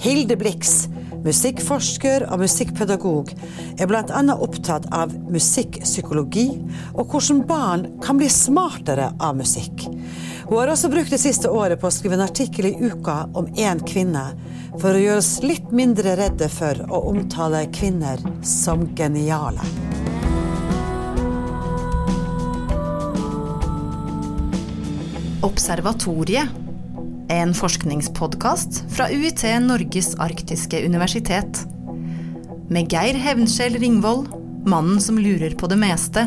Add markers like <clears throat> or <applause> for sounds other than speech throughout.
Hilde Blix, musikkforsker og musikkpedagog, er bl.a. opptatt av musikkpsykologi og hvordan barn kan bli smartere av musikk. Hun har også brukt det siste året på å skrive en artikkel i uka om én kvinne, for å gjøre oss litt mindre redde for å omtale kvinner som geniale. Observatoriet en forskningspodkast fra UiT Norges arktiske universitet. Med Geir Hevnskjell Ringvold, mannen som lurer på det meste,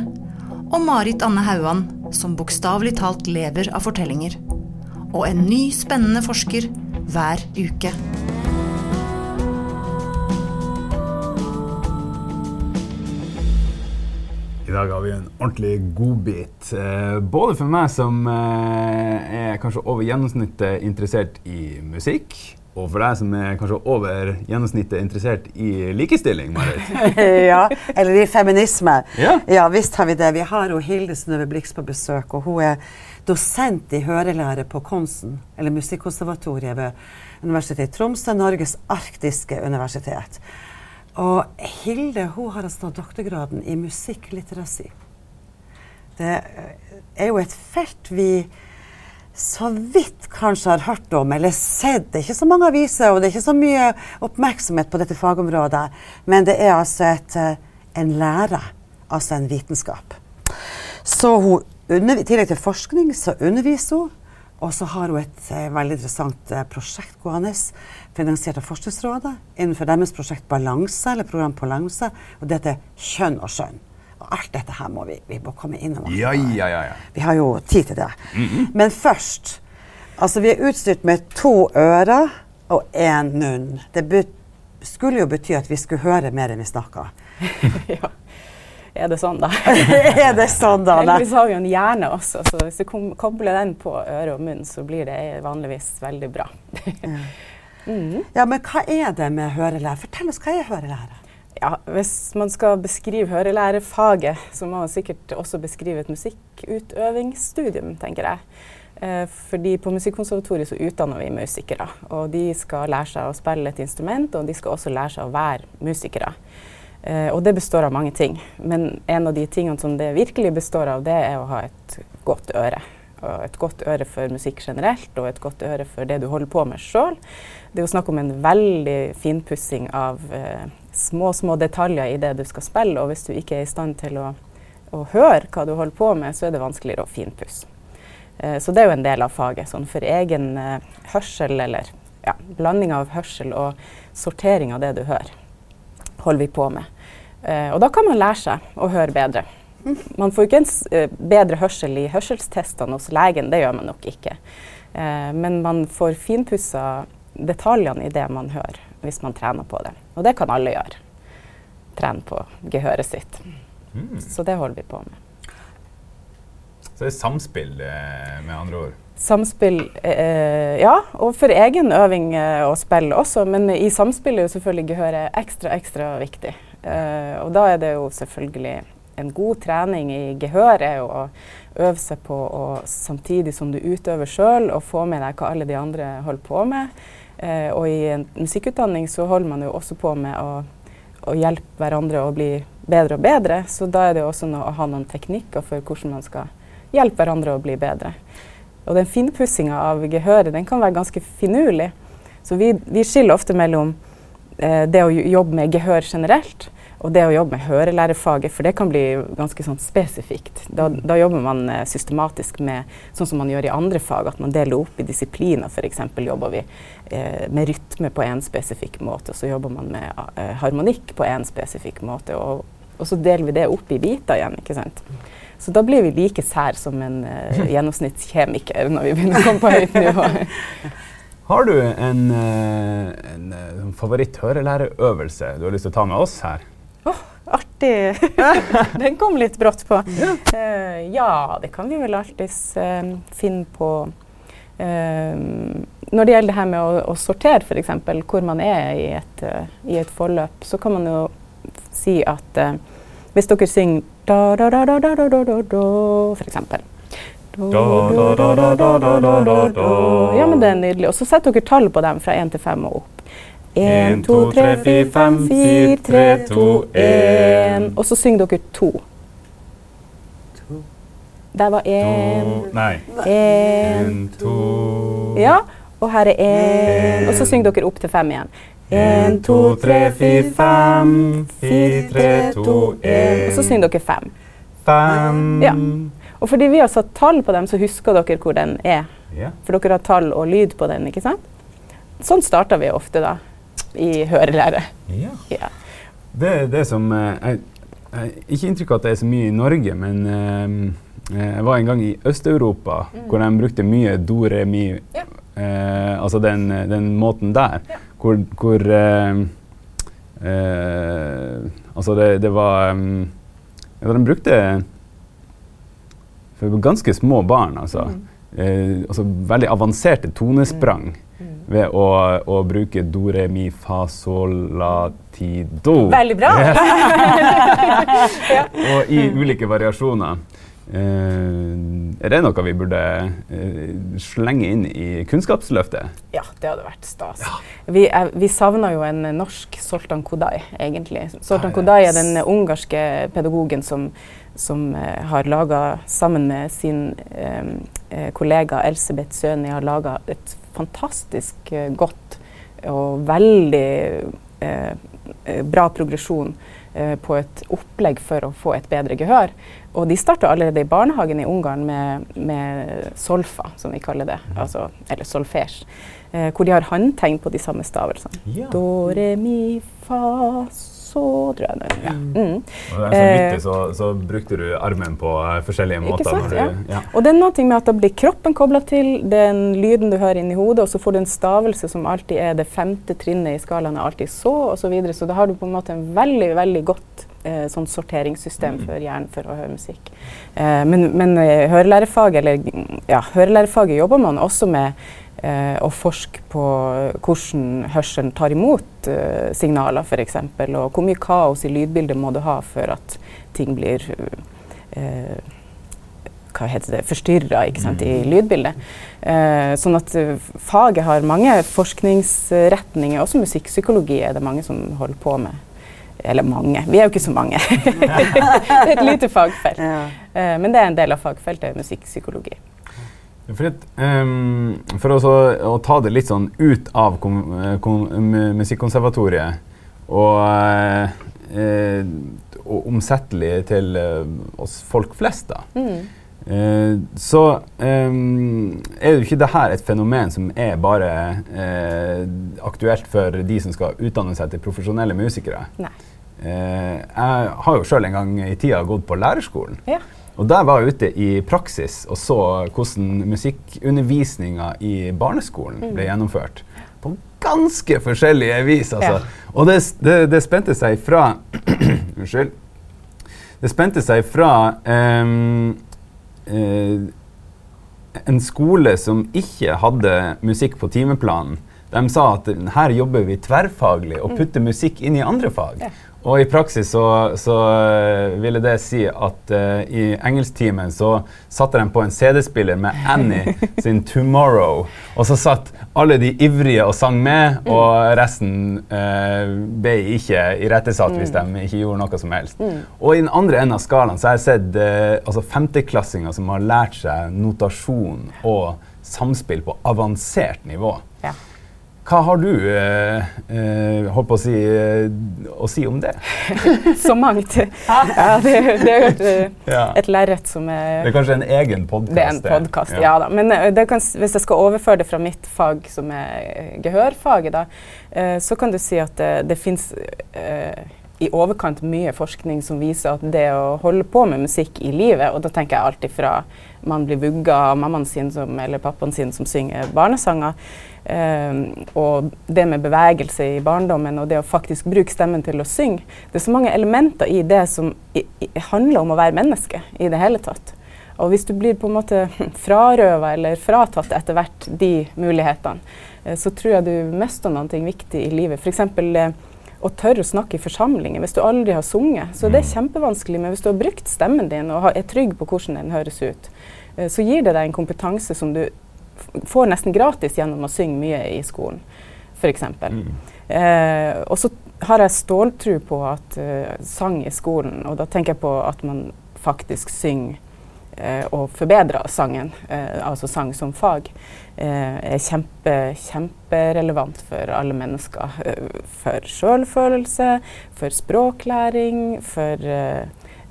og Marit Anne Hauan, som bokstavelig talt lever av fortellinger. Og en ny, spennende forsker hver uke. I dag har vi en ordentlig godbit. Eh, både for meg som eh, er kanskje over gjennomsnittet interessert i musikk, og for deg som er kanskje over gjennomsnittet interessert i likestilling, Marit. <laughs> ja, eller i feminisme. Ja. ja, visst har vi det. Vi har jo Hilde Synnøve Blix på besøk, og hun er dosent i hørelære på Konsen, eller Musikkonservatoriet ved Universitetet i Tromsø, Norges arktiske universitet. Og Hilde hun har altså doktorgraden i musikklitteracy. Det er jo et felt vi så vidt kanskje har hørt om eller sett. Det er ikke så mange aviser, og det er ikke så mye oppmerksomhet på dette fagområdet. Men det er altså et, eh, en lære, altså en vitenskap. Så hun, I tillegg til forskning så underviser hun. Og så har hun et eh, veldig interessant eh, prosjekt gående, finansiert av Forskningsrådet, innenfor deres prosjekt Balanse, eller program Balanse, og det heter Kjønn og skjønn. Og alt dette her må vi, vi må komme innom. Ja, ja, ja, ja. Vi har jo tid til det. Men først Altså, vi er utstyrt med to ører og én munn. Det skulle jo bety at vi skulle høre mer enn vi snakka. <laughs> ja. Er det sånn, da? <laughs> er det sånn, da? Heldigvis har vi jo en hjerne også, så hvis du kobler den på øre og munn, så blir det vanligvis veldig bra. <laughs> Ja, men hva er det med hørelære? Fortell oss, hva er hørelære? Ja, hvis man skal beskrive hørelærefaget, så må man sikkert også beskrive et musikkutøvingsstudium, tenker jeg. Eh, fordi på Musikkonservatoriet så utdanner vi musikere. Og de skal lære seg å spille et instrument, og de skal også lære seg å være musikere. Eh, og det består av mange ting. Men en av de tingene som det virkelig består av, det er å ha et godt øre. Og et godt øre for musikk generelt, og et godt øre for det du holder på med sjøl. Det er jo snakk om en veldig finpussing av eh, små, små detaljer i det du skal spille. Og hvis du ikke er i stand til å, å høre hva du holder på med, så er det vanskeligere å finpusse. Eh, så det er jo en del av faget. Sånn for egen eh, hørsel, eller ja, blanding av hørsel og sortering av det du hører, holder vi på med. Eh, og da kan man lære seg å høre bedre. Man får ikke en eh, bedre hørsel i hørselstestene hos legen, det gjør man nok ikke. Eh, men man får finpussa detaljene i det man hører, hvis man trener på det. Og det kan alle gjøre. Trene på gehøret sitt. Så det holder vi på med. Så det er samspill, med andre ord. Samspill, eh, ja, og for egen øving og spill også, men i samspill er jo selvfølgelig gehøret ekstra, ekstra viktig. Eh, og da er det jo selvfølgelig en god trening i gehør jo å øve seg på å samtidig som du utøver sjøl, og få med deg hva alle de andre holder på med. Eh, og i en musikkutdanning så holder man jo også på med å, å hjelpe hverandre å bli bedre og bedre, så da er det også noe, å ha noen teknikker for hvordan man skal hjelpe hverandre å bli bedre. Og den finpussinga av gehøret den kan være ganske finurlig. Så vi, vi skiller ofte mellom det å jobbe med gehør generelt og det å jobbe med hørelærefaget, for det kan bli ganske sånn spesifikt. Da, da jobber man eh, systematisk med sånn som man gjør i andre fag, at man deler opp i disipliner. F.eks. jobber vi eh, med rytme på en spesifikk måte, og så jobber man med eh, harmonikk på en spesifikk måte. Og, og så deler vi det opp i biter igjen. ikke sant? Så da blir vi like sær som en eh, <laughs> gjennomsnittskjemiker når vi begynner å komme på høyt nivå. <laughs> Har du en, eh, en eh, favoritt-hørelæreøvelse du har lyst til å ta med oss her? Artig. <laughs> Den kom litt brått på. Eh, ja, det kan vi vel alltids uh, finne på. uh, når det gjelder det her med å, å sortere, f.eks., hvor man er i et, i et forløp, så kan man jo si at hvis dere synger da, da, da, da, da, da, da, da, da, f.eks. Ja, men det er nydelig. Og så setter dere tall på dem fra én til fem og opp. En, to, tre, fire, fem, fire, tre, to, én. Og så synger dere to. Der var én. Nei. Én. En, to Ja. Og her er én. Og så synger dere opp til fem igjen. En, to, tre, fire, fem, fire, tre, to, én. Og så synger dere fem. Fem. Ja. Og fordi vi har satt tall på dem, så husker dere hvor den er. Yeah. For dere har tall og lyd på den, ikke sant? Sånn starter vi ofte da, i hørelære. Yeah. Ja. Det er det som eh, jeg, jeg Ikke inntrykk av at det er så mye i Norge, men eh, jeg var en gang i Øst-Europa hvor de brukte mye do, re, mi. yeah. uh, altså den, den måten der. Hvor, hvor uh, Altså det, det var um, De brukte for ganske små barn, altså. Eh, altså veldig avanserte tonesprang ved å, å bruke do, re, mi, fa, sol, la, ti, do. Veldig bra! <laughs> Og i ulike variasjoner. Eh, er det noe vi burde eh, slenge inn i Kunnskapsløftet? Ja, det hadde vært stas. Vi, er, vi savna jo en norsk Soltan Kodai, egentlig. Soltan Ah, ja. Kodai er den ungarske pedagogen som, som eh, har laga, sammen med sin eh, kollega Elsebeth Søni, har laga et fantastisk godt og veldig eh, bra progresjon på et opplegg for å få et bedre gehør. Og de starta allerede i barnehagen i Ungarn med, med solfa, som vi kaller det. Altså, eller solfège. Eh, hvor de har håndtegn på de samme stavelsene. Ja. Do, re, mi, fa, så, tror jeg er. Ja. Mm. Og det er så Eh, vittig, så, så brukte du armen på eh, forskjellige Ikke måter. sant, når du, ja. Og det er noe med at da blir kroppen kobla til den lyden du hører inni hodet, og så får du en stavelse som alltid er det femte trinnet i skalaen, er alltid så, og så videre. Så da har du på en måte en veldig, veldig godt eh, sånn sorteringssystem for hjernen for å høre musikk. Eh, men men eh, hørelærefaget, eller ja, hørelærefaget jobber man også med eh, å forske på hvordan hørselen tar imot eh, signaler, f.eks., og hvor mye kaos i lydbildet må du ha for at ting blir eh, hva heter det, forstyrra i lydbildet. Eh, sånn at eh, faget har mange forskningsretninger, også musikkpsykologi er det mange som holder på med. Eller mange, vi er jo ikke så mange. <laughs> det er et lite fagfelt. Ja. Eh, men det er en del av fagfeltet musikkpsykologi. At, ehm, for også, å ta det litt sånn ut av eh, kom, Musikkonservatoriet og, eh, eh, og omsettelig til eh, oss folk flest, da. Eh, så ehm, er jo ikke det her et fenomen som er bare eh, aktuelt for de som skal utdanne seg til profesjonelle musikere. Nei. Eh, jeg har jo sjøl en gang i tida gått på lærerskolen. Ja. Og der var jeg ute i praksis og så hvordan musikkundervisninga i barneskolen ble gjennomført. På ganske forskjellige vis, altså. Ja. Og det, det, det spente seg fra <clears throat> Unnskyld. Det spente seg fra um, uh, en skole som ikke hadde musikk på timeplanen. De sa at her jobber vi tverrfaglig og putter musikk inn i andre fag. Og i praksis så, så eh, ville det si at uh, i engelsktimen så satte de på en CD-spiller med Annie <laughs> sin 'Tomorrow'. Og så satt alle de ivrige og sang med, og resten uh, ble ikke irettesatt hvis de ikke gjorde noe som helst. Og i den andre enden av skalaen så har jeg sett uh, altså femteklassinger som har lært seg notasjon og samspill på avansert nivå. Ja. Hva har du eh, eh, holdt på å si, eh, å si om det? <laughs> Så mangt. Ja, det, det er jo et, eh, Ja. et lerret som Det er er kanskje en egen podkast? Det er en podkast, ja. da. Men det kan, hvis jeg skal overføre det fra mitt fag, som er eh, gehørfaget, da, eh, så kan du si at det, det fins i overkant mye forskning som viser at det å holde på med musikk i livet, og da tenker jeg alltid fra man blir vugga av mammaen sin som, eller pappaen sin som synger barnesanger, eh, og det med bevegelse i barndommen og det å faktisk bruke stemmen til å synge. Det er så mange elementer i det som i, i, handler om å være menneske i det hele tatt. Og hvis du blir på en måte <laughs> frarøva eller fratatt etter hvert de mulighetene, eh, så tror jeg du mister noe viktig i livet. for Eh, å tørre å snakke i forsamlinger. Hvis du aldri har sunget, så det er kjempevanskelig. Men hvis du har brukt stemmen din og er trygg på hvordan den høres ut, eh, så gir det deg en kompetanse som du får nesten gratis gjennom å synge mye i skolen. f.eks. Mm. Eh, og så har jeg ståltro på at uh, sang i skolen, og da tenker jeg på at man faktisk synger og forbedra sangen, uh, altså sang som fag, er kjempe, kjemperelevant for alle mennesker. for sjølfølelse, for språklæring, for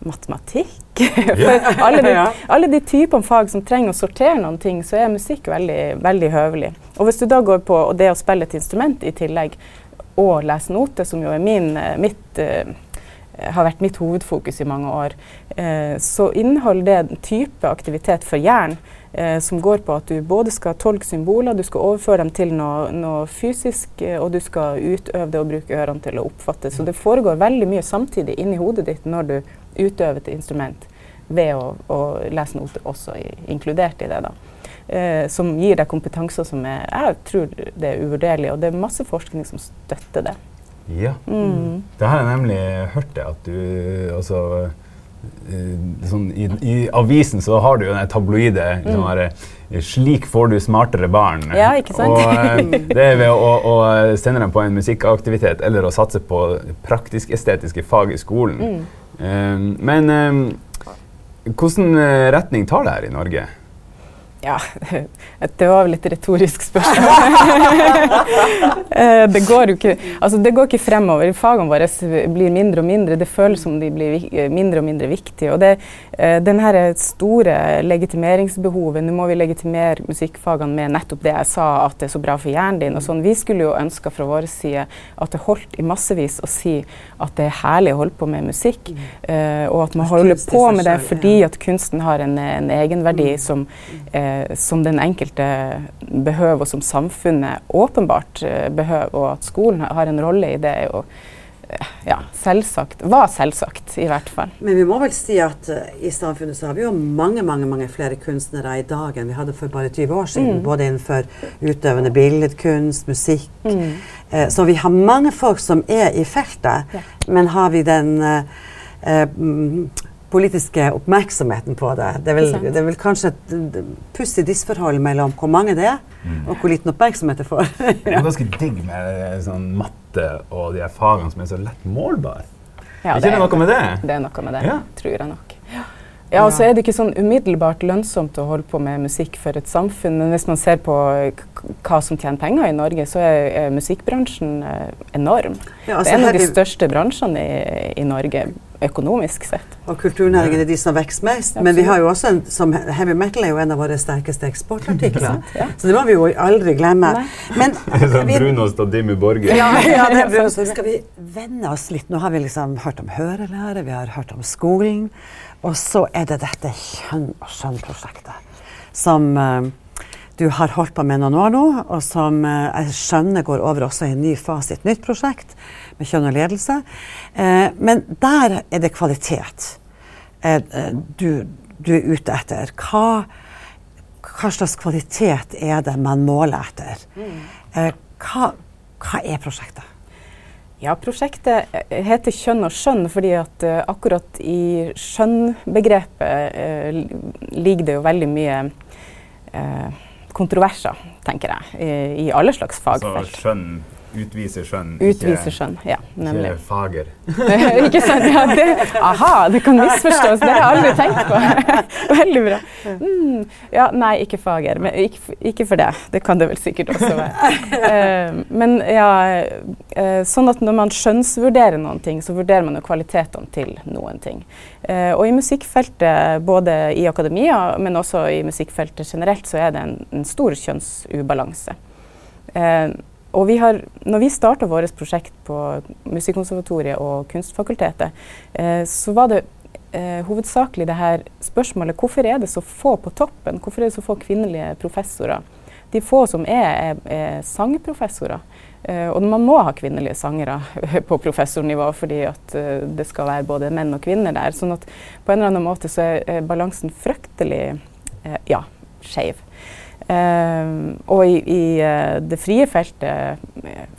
matematikk. <laughs> for alle de, alle de typene fag som trenger å sortere noen ting, så er musikk veldig, veldig høvelig. Og hvis du da går på det å spille et instrument i tillegg, og lese noter, som jo er min, eh, mitt, har vært mitt hovedfokus i mange år, Eh, så inneholder det en type aktivitet for hjernen eh, som går på at du både skal tolke symboler, du skal overføre dem til noe, noe fysisk, og du skal utøve det og bruke ørene til å oppfatte. Så det foregår veldig mye samtidig inni hodet ditt når du utøver et instrument, ved å, å lese noter også i, inkludert i det. da eh, som gir deg kompetanser som er, jeg tror det er uvurderlig. Og det er masse forskning som støtter det. Ja. Mm. Det har jeg nemlig hørt det, at du altså uh, sånn, i, i, avisen så har du jo den tabloide mm. sånn eh, 'Slik får du smartere barn'. Ja, ikke sant? og, uh, <laughs> det er ved å, å, sende dem på en musikkaktivitet eller å satse på praktisk-estetiske fag i skolen. Mm. Men hvordan retning tar det her i Norge? Ja, <laughs> det var vel et retorisk spørsmål. <laughs> Eh, det, går jo ikke, altså det går ikke fremover. Fagene våre blir mindre og mindre. Det føles som de blir eh, mindre og mindre viktige. Og det, uh, den her store legitimeringsbehovet Nå må vi legitimere musikkfagene med nettopp det jeg sa, at det er så bra for hjernen din. og sånn. Vi skulle jo ønska fra vår side at det holdt i massevis å si at det er herlig å holde på med musikk, uh, og at man holder på med det fordi at kunsten har en, en egenverdi som uh, Eh, som den enkelte behøver, og som samfunnet åpenbart eh, behøver, og at skolen har en rolle i det, er jo eh, ja, selvsagt. Var selvsagt, i hvert fall. Men vi må vel si at i samfunnet så har vi jo mange mange, mange flere kunstnere i dag enn vi hadde for bare 20 år siden. Mm. Både innenfor utøvende billedkunst, musikk. Mm. Uh, så vi har mange folk som er i feltet. Ja. Men har vi den uh, politiske oppmerksomheten på det. Det er vel, det er vel kanskje et pussig disforhold mellom hvor mange det er, mm. og hvor liten oppmerksomhet det får. ja. Det er <laughs> ganske digg med sånn matte og de fagene som er så lett målbare. Ja, er ikke det, noe med det? Det er noe med det, ja. tror jeg nok. Ja. Ja, og så er det ikke sånn umiddelbart lønnsomt å holde på med musikk for et samfunn. Men hvis man ser på hva som tjener penger i Norge, så er, er musikkbransjen eh, enorm. Ja, altså det er en av de største bransjene i, i Norge økonomisk sett. Og kulturnæringen er de som vokser mest. Absolutt. men vi har jo også en, som heavy metal er jo en av våre sterkeste eksportartikler. ja. Så det må vi jo aldri glemme. Men, <laughs> sånn brunost og Dimmu Borger. Ja, ja, <laughs> det er brunost. Skal vi vende oss litt? Nå har vi liksom hørt om hørelære, vi har hørt om skolen. Og så er det dette Kjønn og skjønn-prosjektet som uh, du har holdt på med noen år nå, og som uh, jeg skjønner går over også i en ny fase i et nytt prosjekt med kjønn og ledelse. Uh, men der er det kvalitet du, du, er ute etter. Hva, hva, slags kvalitet er det man måler etter? Mm. Hva, hva er prosjektet? Ja, Prosjektet eh, heter Kjønn og skjønn fordi at uh, akkurat i skjønnbegrepet uh, ligger det jo veldig mye uh, kontroverser, tenker jeg, i, i alle slags fagfelt. Så skjønn Utvise skjønn, Utvise skjønn, ja, nemlig. ikke fager. <laughs> ikke sant? Ja, det, aha, det kan misforstås. Det har jeg aldri tenkt på. <laughs> Veldig bra. Mm, ja, nei, ikke fager. Men ikke, ikke, for det. Det kan det vel sikkert også være. Uh, <laughs> men ja, uh, sånn at når man skjønnsvurderer noen ting, så vurderer man jo kvalitetene til noen ting. Uh, og i musikkfeltet, både i akademia, men også i musikkfeltet generelt, så er det en, en stor kjønnsubalanse. Uh, og vi har, når vi starta vårt prosjekt på Musikkonservatoriet og Kunstfakultetet, eh, så var det eh, hovedsakelig det her spørsmålet hvorfor er det så få på toppen? Hvorfor er det så få kvinnelige professorer? De få som er, er, er sangprofessorer. Eh, og man må ha kvinnelige sangere <laughs> på professornivå fordi at uh, det skal være både menn og kvinner der. sånn at på en eller annen måte så er balansen fryktelig eh, ja, skeiv. Uh, og i, i uh, det frie feltet,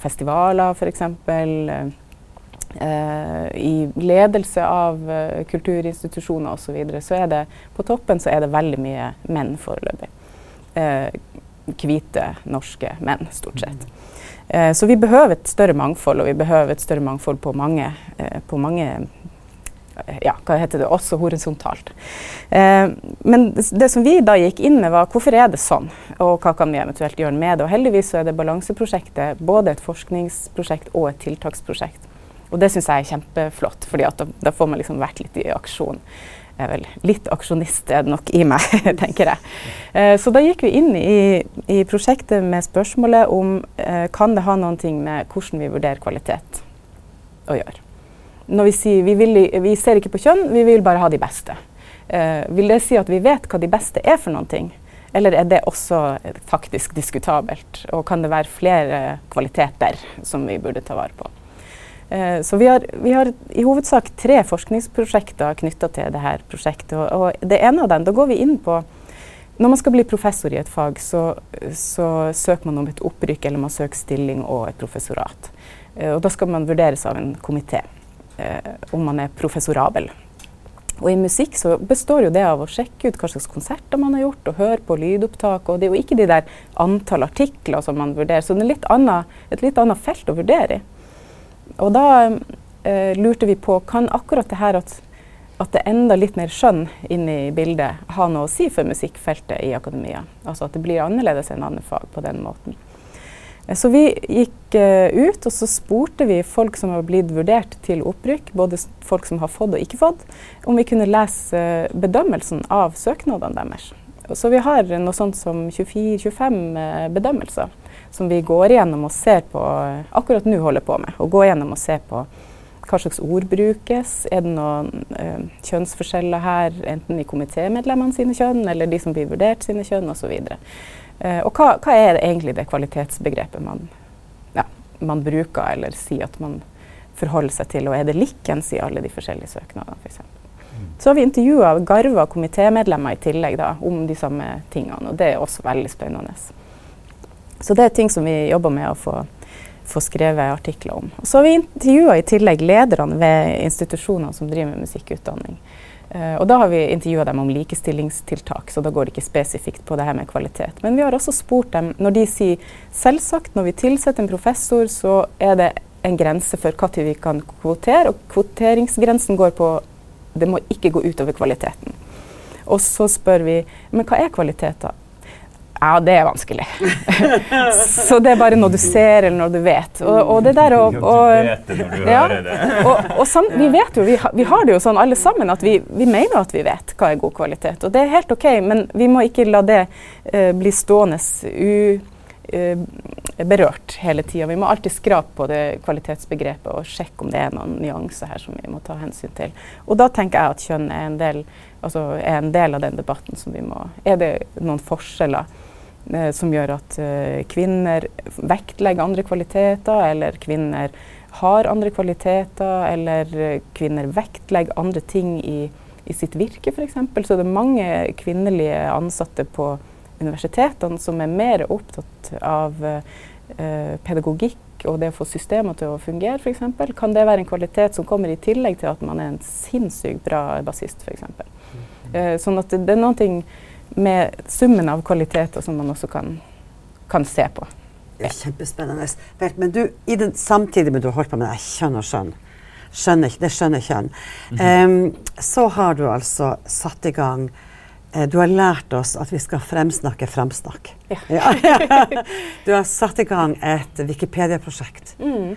festivaler f.eks., uh, i ledelse av kulturinstitusjoner osv., så, videre, så er det på toppen så er det veldig mye menn foreløpig. hvite norske menn, stort sett. Eh, så vi behøver et større mangfold, og vi behøver et større mangfold på mange, eh, på mange ja, hva heter det, også horisontalt. Eh, men det, som vi da gikk inn med, var hvorfor er det sånn, og hva kan vi eventuelt gjøre med det. Og heldigvis så er det Balanseprosjektet både et forskningsprosjekt og et tiltaksprosjekt. Og det syns jeg er kjempeflott, for da, da, får man liksom vært litt i aksjon. Jeg er vel litt aksjonist er det nok i meg, <laughs> tenker jeg. Eh, så da gikk vi inn i, i prosjektet med spørsmålet om eh, kan det ha noen ting med hvordan vi vurderer kvalitet å gjøre når vi sier vi, vil, vi, ser ikke på kjønn, vi vil bare ha de beste. Uh, vil det si at vi vet hva de beste er for noen ting? Eller er det også faktisk diskutabelt? Og kan det være flere kvaliteter som vi burde ta vare på? Uh, så vi har, vi har, i hovedsak tre forskningsprosjekter knytta til dette prosjektet. Og, og, det ene av dem, da går vi inn på Når man skal bli professor i et fag, så, så søker man om et opprykk, eller man søker stilling og et professorat. Uh, og da skal man vurderes av en komité om man er professorabel. Og i musikk så består jo det av å sjekke ut hva slags konserter man har gjort, og høre på lydopptak. Og det er jo ikke de der antall artikler som man vurderer, så det er litt annet, et litt annet felt å vurdere i. Og da eh, lurte vi på kan akkurat det her at, at det er enda litt mer skjønn inne i bildet, ha noe å si for musikkfeltet i akademia? Altså at det blir annerledes enn andre fag på den måten. Eh, så vi gikk uh, ut og så spurte vi folk som har blitt vurdert til opprykk, både folk som har fått og ikke fått, om vi kunne lese bedømmelsen av søknadene deres. Så vi har noe sånt som 24-25 uh, bedømmelser som vi går igjennom og ser på akkurat nå holder på med. Og går igjennom og ser på hva slags ord brukes. Er det noen kjønnsforskjeller her, enten i komitémedlemmene sine kjønn eller de som blir vurdert sine kjønn osv. Uh, og hva, hva, er det egentlig det kvalitetsbegrepet man, ja, man, bruker, eller sier at man forholder seg til, og er det likens i alle de forskjellige søknadene f.eks. eksempel? Så har vi intervjua garva komitémedlemmer i tillegg da, om de samme tingene, og det er også veldig spennende. Så det er ting som vi jobber med å få, få skrevet artikler om. Og så har vi intervjua i tillegg lederne ved institusjoner som driver med musikkutdanning. Uh, og da har vi intervjua dem om likestillingstiltak, så da går det ikke spesifikt på det her med kvalitet. Men vi har også spurt dem når de sier selvsagt når vi tilsetter en professor, så er det en grense for når vi kan kvotere, og kvoteringsgrensen går på det må ikke gå utover kvaliteten. Og så spør vi men hva er kvalitet da? Ja, det er vanskelig. <laughs> så det er bare når du ser eller når du vet. Og, og det der å ja, <laughs> og, og sam, vi vet jo, vi, ha, vi, har det jo sånn alle sammen at vi, vi, mener at vi vet hva er god kvalitet. Og det er helt OK, men vi må ikke la det uh, bli stående uberørt uh, hele tida. Vi må alltid skrape på det kvalitetsbegrepet og sjekke om det er noen nyanser her som vi må ta hensyn til. Og da tenker jeg at kjønn er en del, altså er en del av den debatten som vi må Er det noen forskjeller? Eh, som gjør at eh, kvinner vektlegger andre kvaliteter, eller kvinner har andre kvaliteter, eller eh, kvinner vektlegger andre ting i, i sitt virke, f.eks. Så det er mange kvinnelige ansatte på universitetene som er mer opptatt av eh, pedagogikk og det å få systemer til å fungere, f.eks. Kan det være en kvalitet som kommer i tillegg til at man er en sinnssykt bra bassist, f.eks. Mm. Eh, sånn at det, det er noen ting med summen av kvaliteter som man også kan, kan se på. Det er kjempespennende. Men du, den, samtidig med du har holdt på med det kjønn og skjønn, skjønner, det skjønner kjønn, mm -hmm. um, så har du altså satt i gang uh, Du har lært oss at vi skal fremsnakke fremsnakk. Ja. ja. <laughs> du har satt i gang et Wikipedia-prosjekt. Mm.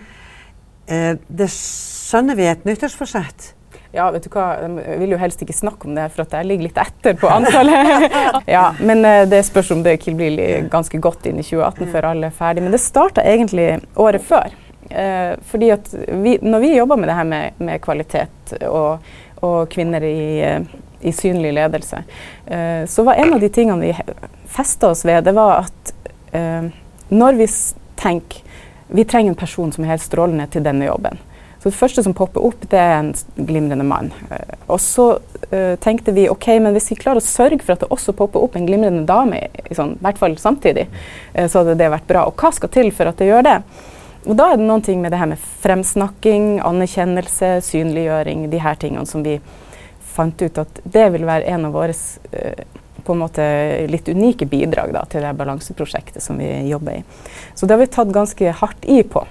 Uh, det skjønner vi er et nyttårsforsett. Ja, vet du hva, jeg vil jo helst ikke snakke om det, for at jeg ligger litt etter på antallet. <laughs> ja, men uh, det spørs om det ikke blir ganske godt inn i 2018 før alle er ferdig. Men det starta egentlig året før. Eh, fordi at vi, når vi jobber med det her med, med kvalitet og, og, kvinner i, uh, i synlig ledelse, så var en av de tingene vi festa oss ved, det var at når vi tenker vi trenger en person som er helt strålende til denne jobben, så det første som popper opp, det er en glimrende mann. Uh, og så uh, tenkte vi ok, men hvis vi klarer å sørge for at det også popper opp en glimrende dame, i, sånn, hvert fall samtidig, uh, så hadde det vært bra. Og hva skal til for at det gjør det? Og da er det noen ting med det her med fremsnakking, anerkjennelse, synliggjøring, de her tingene som vi fant ut at det vil være en av våre på en måte litt unike bidrag da, til det balanseprosjektet som vi jobber i. Så det har vi tatt ganske hardt i på.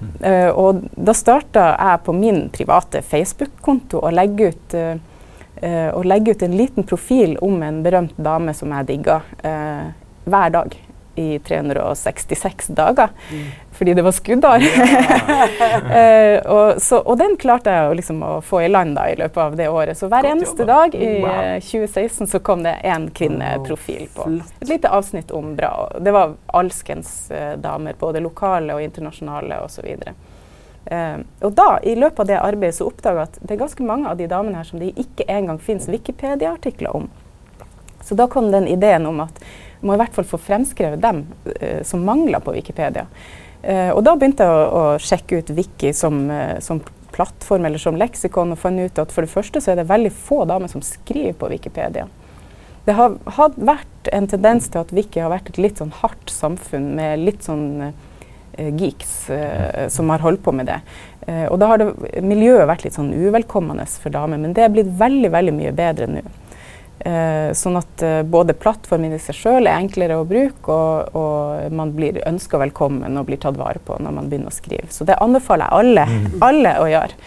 Uh, og da starta jeg på min private Facebook-konto å legge ut uh, uh, legge ut en liten profil om en berømt dame som jeg digga, hver dag i 366 dager. Mm. Fordi det var skuddår. Ja. <laughs> og, og, den klarte jeg liksom å få i land da, i løpet av det året. Så hver eneste dag i wow. 2016 så kom det én kvinneprofil på. Et lite avsnitt om bra. Det var alskens damer, både lokale og internasjonale osv. Uh, og da, i løpet av det arbeidet, så oppdaga jeg at det er ganske mange av de damene her som det ikke engang fins Wikipedia-artikler om. Så da kom den ideen om at må i hvert fall få fremskrevet dem eh, som mangler på Wikipedia. Eh, og da begynte jeg å, å sjekke ut Wiki som, som, plattform eller som leksikon, og fant ut at for det første så er det veldig få damer som skriver på Wikipedia. Det har, har vært en tendens til at Wiki har vært et litt sånn hardt samfunn med litt sånn Eh, geeks eh, som har holdt på med det. Eh, og da har det, miljøet vært litt sånn uvelkommende for damer, men det er blitt veldig veldig mye bedre nå. Uh, sånn at både plattformen i seg sjøl er enklere å bruke, og, og man blir ønska velkommen og blir tatt vare på når man begynner å skrive. Så det anbefaler jeg alle, mm. alle å gjøre.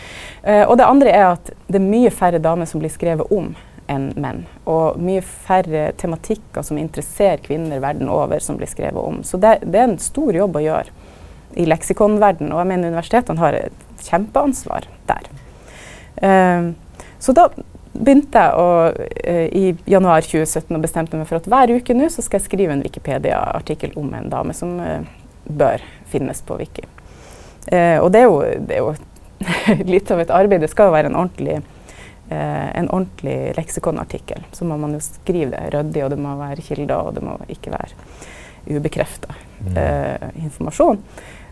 og det andre er at det er mye færre damer som blir skrevet om enn menn. Og mye færre tematikker som interesserer kvinner verden over, som blir skrevet om. Så det, det er en stor jobb å gjøre i leksikonverden, og jeg mener universitetene har et kjempeansvar der. Uh, så da begynte jeg å, uh, i januar 2017 og bestemte meg for at hver uke nå så skal jeg skrive en Wikipedia-artikkel om en dame som uh, bør finnes på Wiki. og det er jo, det er jo <laughs> litt av et arbeid. Det skal jo være en ordentlig, en ordentlig leksikonartikkel. Så må man jo skrive det ryddig, og det må være kilder, og det må ikke være ubekrefta mm. informasjon.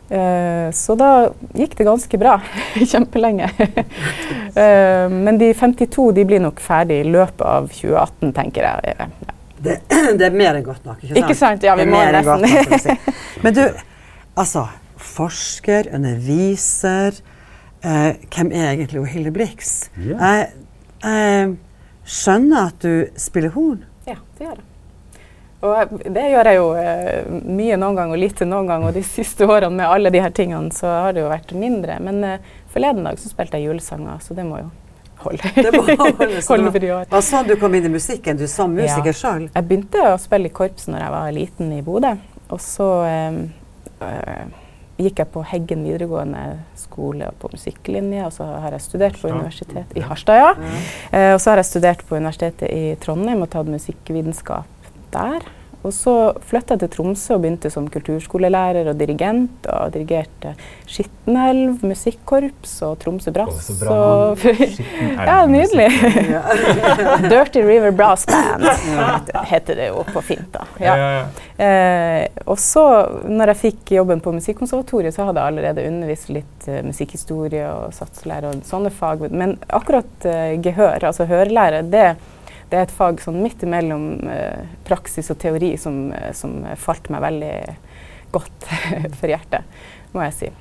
Uh, så da gikk det ganske bra. <laughs> Kjempelenge. uh, <laughs> men de 52 de blir nok ferdig i løpet av 2018, tenker jeg. Ja. Det, <clears throat> det, er mer enn godt nok, ikke sant? Ikke sant? Ja, vi må nesten. Nok, si. <laughs> Men du, altså Forsker, underviser uh, Hvem er egentlig Hilde Blix? Yeah. Jeg skjønner at du spiller horn. Ja, det gjør jeg. Og det gjør jeg jo eh, mye noen gang og lite noen gang. Og de siste årene med alle de her tingene så har det jo vært mindre. Men eh, forleden dag så spilte jeg julesanger, så det må jo holde. Det må holde, <laughs> holde for i år. Hva sa du kom inn i musikken? Du sa musiker ja. sjøl? Jeg begynte å spille i korps når jeg var liten i Bodø. Og så eh, øh, gikk jeg på Heggen videregående skole på musikklinje, og så har jeg studert på universitetet i Harstad, ja. ja. Eh, og så har jeg studert på Universitetet i Trondheim og tatt musikkvitenskap der. Og så flytta jeg til Tromsø og begynte som kulturskolelærer og dirigent. Og dirigerte Skittenelv musikkorps og Tromsø Brass. Oh, ja, nydelig. <laughs> Dirty River Brass Band heter det jo på fint. da. Ja. Eh, og så, når jeg fikk jobben på Musikkonservatoriet, så hadde jeg allerede undervist litt uh, musikkhistorie og satslære og sånne fag. Men akkurat uh, gehør, altså hørelære, det det er et fag sånn midt imellom eh, praksis og teori som, eh, som, falt meg veldig godt <laughs> for hjertet, må jeg si.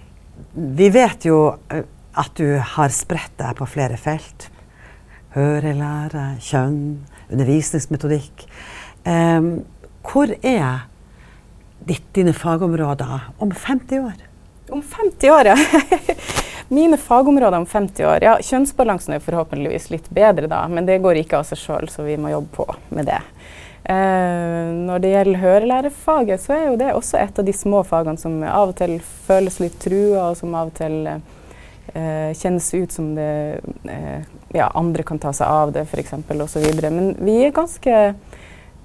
Vi vet jo eh, at du har spredt deg på flere felt. Hørelære, kjønn, undervisningsmetodikk. Um, hvor er ditt, dine fagområder om 50 år? Om 50 år, ja. <laughs> Mine fagområder om 50 år Ja, kjønnsbalansen er forhåpentligvis litt bedre da, men det går ikke av seg sjøl, så vi må jobbe på med det. Eh, når det gjelder hørelærefaget, så er jo det også et av de små fagene som av og til føles litt trua, og som av og til eh, kjennes ut som det eh, ja, andre kan ta seg av det, f.eks. osv. Men vi er ganske,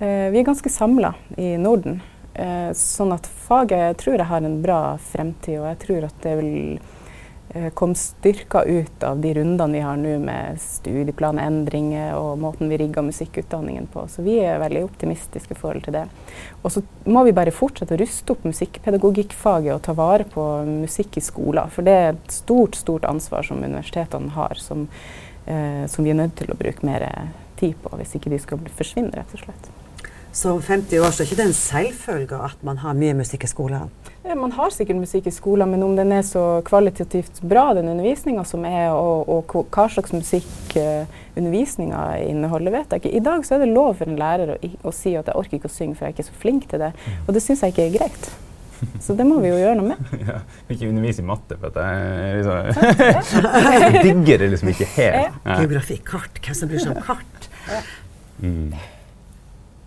eh, ganske samla i Norden. Eh, sånn at faget tror jeg har en bra fremtid, og jeg tror at det vil kom styrka ut av de rundene vi har nå med studieplanendringer og måten vi rigger musikkutdanningen på. Så vi er veldig optimistiske i forhold til det. Og så må vi bare fortsette å ruste opp musikkpedagogikkfaget og ta vare på musikk i skolen. For det er et stort, stort ansvar som universitetene har, som, eh, som vi er nødt til å bruke mer tid på hvis ikke de skal forsvinne, rett og slett. Så om 50 år så er ikke det en selvfølge at man har mye musikk i skolen? Man har sikkert musikk i skolen, men om den er så kvalitativt bra, den undervisninga som er, og, og, hva slags musikk uh, undervisninga inneholder, vet jeg ikke. I dag så er det lov for en lærer å, å, si at jeg orker ikke å synge, for jeg er ikke så flink til det. Mm. Og det syns jeg ikke er greit. Så det må vi jo gjøre noe med. <laughs> Ja, ikke undervise i matte, for at jeg, liksom, <laughs> <laughs> jeg digger det liksom ikke helt. Ja. Geografi, kart. Hvem som bryr seg om kart? Ja. Mm.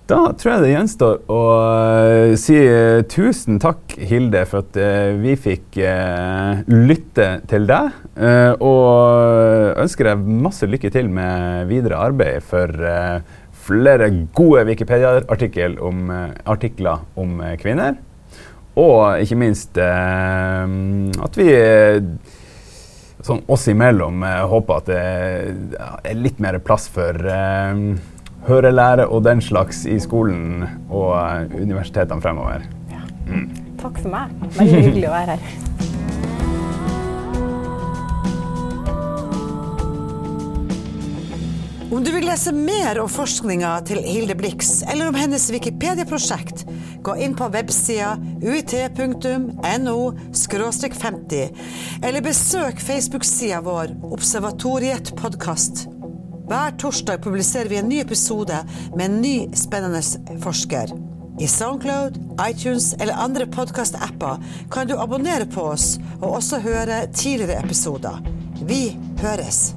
Da tror jeg det gjenstår å uh, si uh, tusen takk, Hilde, for at uh, vi fikk lytte til deg. og ønsker deg masse lykke til med videre arbeid for flere gode Wikipedia-artikler om, om kvinner. Og ikke minst at vi sånn oss imellom håper at det er litt mer plass for hørelære og den slags i skolen og universitetene fremover. Ja. Mm. Takk for meg. Veldig hyggelig å være her. Om du vil lese mer om forskninga til Hilde Blix, eller om hennes Wikipedia-prosjekt, gå inn på websida uit.no 50, eller besøk Facebook-sida vår Observatoriet podkast. Hver torsdag publiserer vi en ny episode med en ny spennende forsker. I Soundcloud, iTunes eller andre podkast-apper kan du abonnere på oss og også høre tidligere episoder. Vi høres!